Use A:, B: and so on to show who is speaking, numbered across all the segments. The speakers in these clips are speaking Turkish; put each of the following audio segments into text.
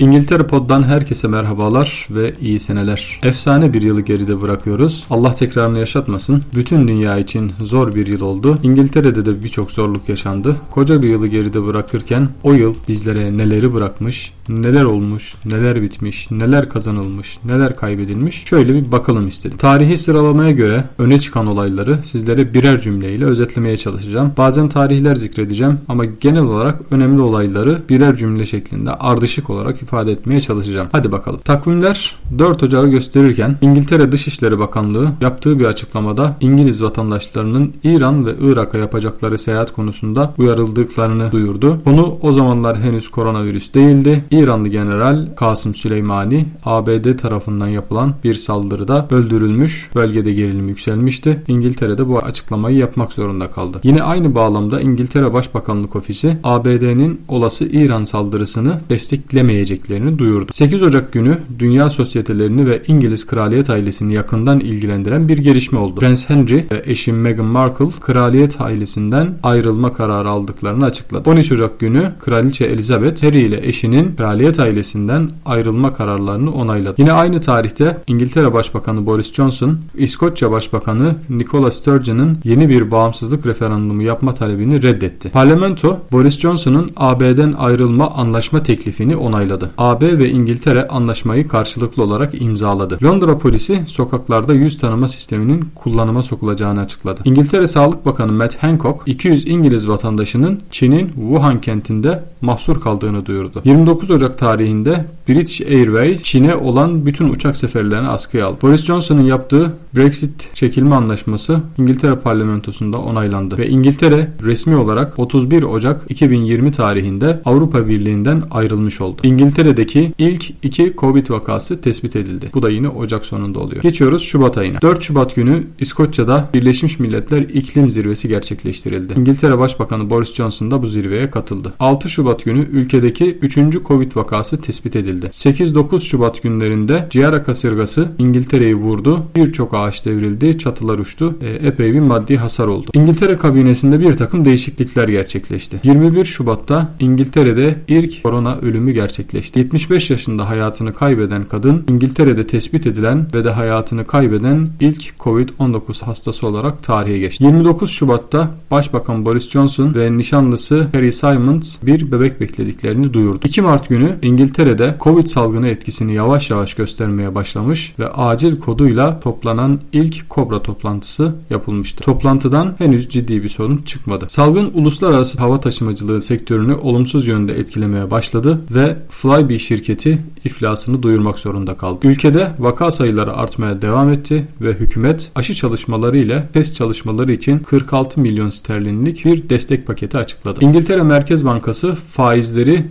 A: İngiltere Pod'dan herkese merhabalar ve iyi seneler. Efsane bir yılı geride bırakıyoruz. Allah tekrarını yaşatmasın. Bütün dünya için zor bir yıl oldu. İngiltere'de de birçok zorluk yaşandı. Koca bir yılı geride bırakırken o yıl bizlere neleri bırakmış, neler olmuş, neler bitmiş, neler kazanılmış, neler kaybedilmiş şöyle bir bakalım istedim. Tarihi sıralamaya göre öne çıkan olayları sizlere birer cümleyle özetlemeye çalışacağım. Bazen tarihler zikredeceğim ama genel olarak önemli olayları birer cümle şeklinde ardışık olarak ifade etmeye çalışacağım. Hadi bakalım. Takvimler 4 Ocağı gösterirken İngiltere Dışişleri Bakanlığı yaptığı bir açıklamada İngiliz vatandaşlarının İran ve Irak'a yapacakları seyahat konusunda uyarıldıklarını duyurdu. Konu o zamanlar henüz koronavirüs değildi. İranlı General Kasım Süleymani ABD tarafından yapılan bir saldırıda öldürülmüş. Bölgede gerilim yükselmişti. İngiltere'de bu açıklamayı yapmak zorunda kaldı. Yine aynı bağlamda İngiltere Başbakanlık Ofisi ABD'nin olası İran saldırısını desteklemeyeceklerini duyurdu. 8 Ocak günü dünya sosyetelerini ve İngiliz kraliyet ailesini yakından ilgilendiren bir gelişme oldu. Prens Henry ve eşi Meghan Markle kraliyet ailesinden ayrılma kararı aldıklarını açıkladı. 13 Ocak günü Kraliçe Elizabeth Harry ile eşinin kraliyet ailesinden ayrılma kararlarını onayladı. Yine aynı tarihte İngiltere Başbakanı Boris Johnson, İskoçya Başbakanı Nicola Sturgeon'ın yeni bir bağımsızlık referandumu yapma talebini reddetti. Parlamento Boris Johnson'ın AB'den ayrılma anlaşma teklifini onayladı. AB ve İngiltere anlaşmayı karşılıklı olarak imzaladı. Londra polisi sokaklarda yüz tanıma sisteminin kullanıma sokulacağını açıkladı. İngiltere Sağlık Bakanı Matt Hancock 200 İngiliz vatandaşının Çin'in Wuhan kentinde mahsur kaldığını duyurdu. 29 Ocak tarihinde British Airways Çin'e olan bütün uçak seferlerini askıya aldı. Boris Johnson'ın yaptığı Brexit çekilme anlaşması İngiltere parlamentosunda onaylandı ve İngiltere resmi olarak 31 Ocak 2020 tarihinde Avrupa Birliği'nden ayrılmış oldu. İngiltere'deki ilk iki Covid vakası tespit edildi. Bu da yine Ocak sonunda oluyor. Geçiyoruz Şubat ayına. 4 Şubat günü İskoçya'da Birleşmiş Milletler İklim Zirvesi gerçekleştirildi. İngiltere Başbakanı Boris Johnson da bu zirveye katıldı. 6 Şubat günü ülkedeki 3. Covid vakası tespit edildi. 8-9 Şubat günlerinde Ciara kasırgası İngiltere'yi vurdu. Birçok ağaç devrildi, çatılar uçtu. E, epey bir maddi hasar oldu. İngiltere kabinesinde bir takım değişiklikler gerçekleşti. 21 Şubat'ta İngiltere'de ilk korona ölümü gerçekleşti. 75 yaşında hayatını kaybeden kadın İngiltere'de tespit edilen ve de hayatını kaybeden ilk Covid-19 hastası olarak tarihe geçti. 29 Şubat'ta Başbakan Boris Johnson ve nişanlısı Harry Simons bir bebek beklediklerini duyurdu. 2 Mart günü İngiltere'de Covid salgını etkisini yavaş yavaş göstermeye başlamış ve acil koduyla toplanan ilk Kobra toplantısı yapılmıştı. Toplantıdan henüz ciddi bir sorun çıkmadı. Salgın uluslararası hava taşımacılığı sektörünü olumsuz yönde etkilemeye başladı ve Flybe şirketi iflasını duyurmak zorunda kaldı. Ülkede vaka sayıları artmaya devam etti ve hükümet aşı çalışmaları ile test çalışmaları için 46 milyon sterlinlik bir destek paketi açıkladı. İngiltere Merkez Bankası faizleri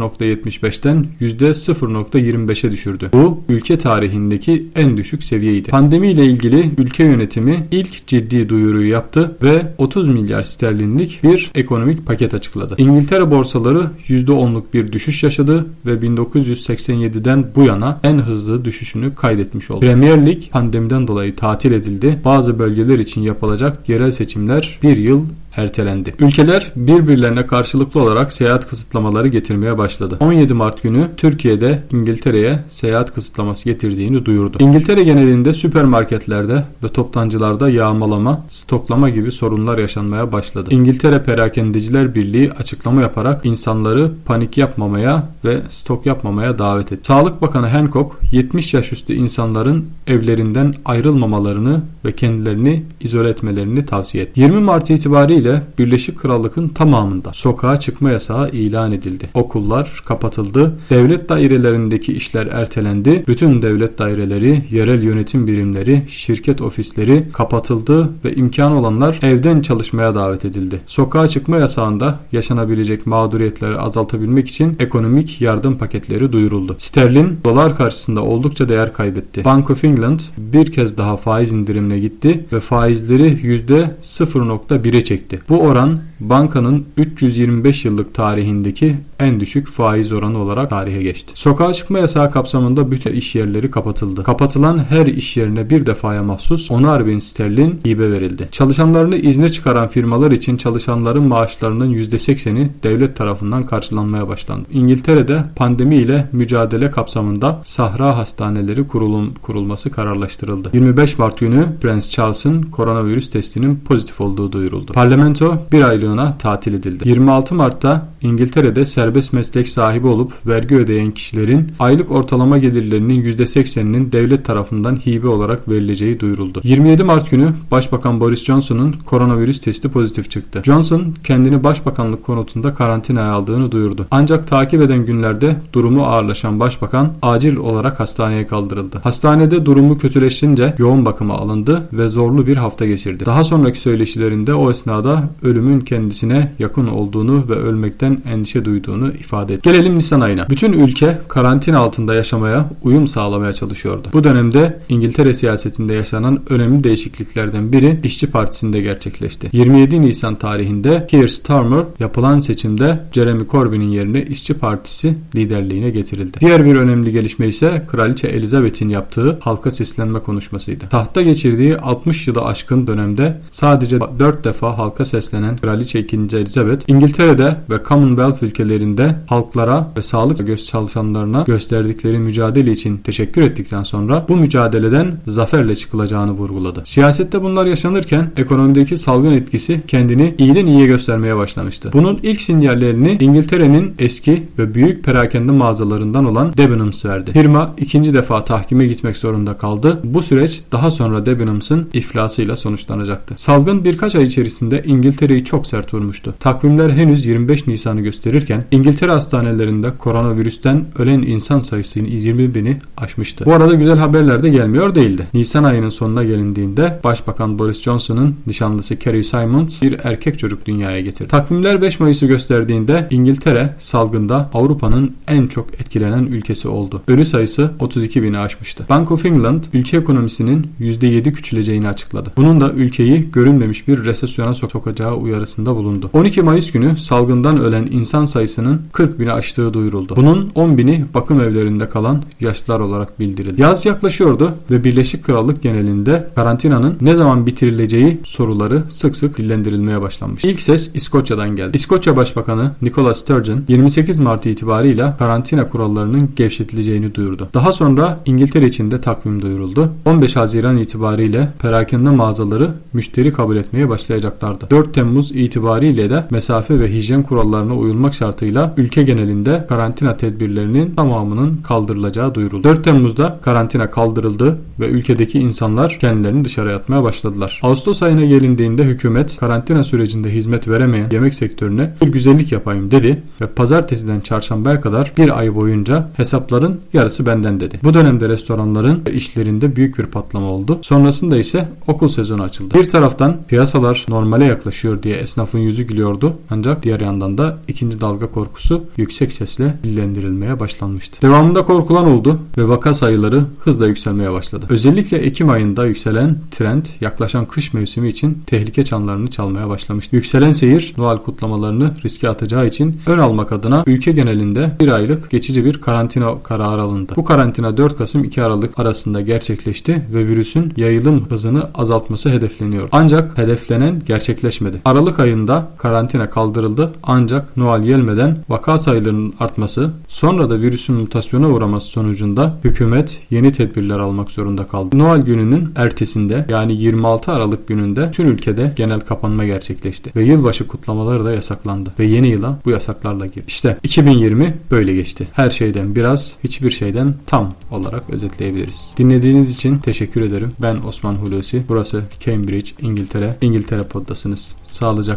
A: %0.75'ten %0.25'e düşürdü. Bu ülke tarihindeki en düşük seviyeydi. Pandemi ile ilgili ülke yönetimi ilk ciddi duyuruyu yaptı ve 30 milyar sterlinlik bir ekonomik paket açıkladı. İngiltere borsaları %10'luk bir düşüş yaşadı ve 1987'den bu yana en hızlı düşüşünü kaydetmiş oldu. Premier Lig pandemiden dolayı tatil edildi. Bazı bölgeler için yapılacak yerel seçimler bir yıl ertelendi. Ülkeler birbirlerine karşılıklı olarak seyahat kısıtlamaları getirmeye başladı. 17 Mart günü Türkiye'de İngiltere'ye seyahat kısıtlaması getirdiğini duyurdu. İngiltere genelinde süpermarketlerde ve toptancılarda yağmalama, stoklama gibi sorunlar yaşanmaya başladı. İngiltere Perakendeciler Birliği açıklama yaparak insanları panik yapmamaya ve stok yapmamaya davet etti. Sağlık Bakanı Hancock 70 yaş üstü insanların evlerinden ayrılmamalarını ve kendilerini izole etmelerini tavsiye etti. 20 Mart itibariyle ile Birleşik Krallık'ın tamamında sokağa çıkma yasağı ilan edildi. Okullar kapatıldı. Devlet dairelerindeki işler ertelendi. Bütün devlet daireleri, yerel yönetim birimleri, şirket ofisleri kapatıldı ve imkan olanlar evden çalışmaya davet edildi. Sokağa çıkma yasağında yaşanabilecek mağduriyetleri azaltabilmek için ekonomik yardım paketleri duyuruldu. Sterlin dolar karşısında oldukça değer kaybetti. Bank of England bir kez daha faiz indirimine gitti ve faizleri %0.1'e çekti. Bu oran bankanın 325 yıllık tarihindeki en düşük faiz oranı olarak tarihe geçti. Sokağa çıkma yasağı kapsamında bütün iş yerleri kapatıldı. Kapatılan her iş yerine bir defaya mahsus 10'ar bin sterlin hibe verildi. Çalışanlarını izne çıkaran firmalar için çalışanların maaşlarının %80'i devlet tarafından karşılanmaya başlandı. İngiltere'de pandemi ile mücadele kapsamında Sahra Hastaneleri kurulum, kurulması kararlaştırıldı. 25 Mart günü Prens Charles'ın koronavirüs testinin pozitif olduğu duyuruldu. Parlamento bir aylığına tatil edildi. 26 Mart'ta İngiltere'de serbest meslek sahibi olup vergi ödeyen kişilerin aylık ortalama gelirlerinin %80'inin devlet tarafından hibe olarak verileceği duyuruldu. 27 Mart günü Başbakan Boris Johnson'un koronavirüs testi pozitif çıktı. Johnson kendini başbakanlık konutunda karantinaya aldığını duyurdu. Ancak takip eden günlerde durumu ağırlaşan başbakan acil olarak hastaneye kaldırıldı. Hastanede durumu kötüleşince yoğun bakıma alındı ve zorlu bir hafta geçirdi. Daha sonraki söyleşilerinde o esnada ölümün kendisine yakın olduğunu ve ölmekten endişe duyduğunu ifade etti. Gelelim Nisan ayına. Bütün ülke karantina altında yaşamaya, uyum sağlamaya çalışıyordu. Bu dönemde İngiltere siyasetinde yaşanan önemli değişikliklerden biri İşçi Partisi'nde gerçekleşti. 27 Nisan tarihinde Keir Starmer yapılan seçimde Jeremy Corbyn'in yerine İşçi Partisi liderliğine getirildi. Diğer bir önemli gelişme ise Kraliçe Elizabeth'in yaptığı halka seslenme konuşmasıydı. Tahta geçirdiği 60 yılı aşkın dönemde sadece 4 defa halka seslenen Kraliçe 2. Elizabeth, İngiltere'de ve Commonwealth ülkelerinde halklara ve sağlık göz çalışanlarına gösterdikleri mücadele için teşekkür ettikten sonra bu mücadeleden zaferle çıkılacağını vurguladı. Siyasette bunlar yaşanırken ekonomideki salgın etkisi kendini iyiden iyiye göstermeye başlamıştı. Bunun ilk sinyallerini İngiltere'nin eski ve büyük perakende mağazalarından olan Debenhams verdi. Firma ikinci defa tahkime gitmek zorunda kaldı. Bu süreç daha sonra Debenhams'ın iflasıyla sonuçlanacaktı. Salgın birkaç ay içerisinde İngiltere'yi çok sert vurmuştu. Takvimler henüz 25 Nisan'ı gösterirken İngiltere hastanelerinde koronavirüsten ölen insan sayısı 20 bini aşmıştı. Bu arada güzel haberler de gelmiyor değildi. Nisan ayının sonuna gelindiğinde Başbakan Boris Johnson'ın nişanlısı Carrie Simons bir erkek çocuk dünyaya getirdi. Takvimler 5 Mayıs'ı gösterdiğinde İngiltere salgında Avrupa'nın en çok etkilenen ülkesi oldu. Ölü sayısı 32 bini aşmıştı. Bank of England ülke ekonomisinin %7 küçüleceğini açıkladı. Bunun da ülkeyi görünmemiş bir resesyona sokacağı uyarısında bulundu. 12 Mayıs günü salgından ölen insan sayısının 40 bini aştığı duyuruldu. Bunun 10 bini bakım evlerinde kalan yaşlılar olarak bildirildi. Yaz yaklaşıyordu ve Birleşik Krallık genelinde karantinanın ne zaman bitirileceği soruları sık sık dillendirilmeye başlanmış. İlk ses İskoçya'dan geldi. İskoçya Başbakanı Nicola Sturgeon 28 Mart itibarıyla karantina kurallarının gevşetileceğini duyurdu. Daha sonra İngiltere için de takvim duyuruldu. 15 Haziran itibariyle perakende mağazaları müşteri kabul etmeye başlayacaklardı. 4 Temmuz itibariyle de mesafe ve hijyen kurallarına uyulmak şartıyla ülke genelinde karantina tedbirlerinin tamamının kaldırılacağı duyuruldu. 4 Temmuz'da karantina kaldırıldı ve ülkedeki insanlar kendilerini dışarı atmaya başladılar. Ağustos ayına gelindiğinde hükümet karantina sürecinde hizmet veremeyen yemek sektörüne bir güzellik yapayım dedi ve pazartesiden çarşambaya kadar bir ay boyunca hesapların yarısı benden dedi. Bu dönemde restoranların işlerinde büyük bir patlama oldu. Sonrasında ise okul sezonu açıldı. Bir taraftan piyasalar normale yaklaşıyor diye esnafın yüzü gülüyordu ancak diğer yandan da ikinci dalga korkusu yüksek sesle dillendirilmeye başlanmıştı. Devamında korkulan oldu ve vaka sayıları hızla yükselmeye başladı. Özellikle Ekim ayında yükselen trend yaklaşan kış mevsimi için tehlike çanlarını çalmaya başlamıştı. Yükselen seyir Noel kutlamalarını riske atacağı için ön almak adına ülke genelinde bir aylık geçici bir karantina kararı alındı. Bu karantina 4 Kasım 2 Aralık arasında gerçekleşti ve virüsün yayılım hızını azaltması hedefleniyor. Ancak hedeflenen gerçekleşmedi. Aralık ayında karantina kaldırıldı ancak Noel gelmeden vaka sayılarının artması sonra da virüsün mutasyona uğraması sonucunda hükümet yeni tedbirler almak zorunda kaldı. Noel gününün ertesinde yani 26 Aralık gününde tüm ülkede genel kapanma gerçekleşti ve yılbaşı kutlamaları da yasaklandı ve yeni yıla bu yasaklarla girdi. İşte 2020 böyle geçti. Her şeyden biraz, hiçbir şeyden tam olarak özetleyebiliriz. Dinlediğiniz için teşekkür ederim. Ben Osman Hulusi. Burası Cambridge, İngiltere. İngiltere Poddasınız.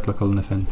A: Sağlıcakla kalın efendim.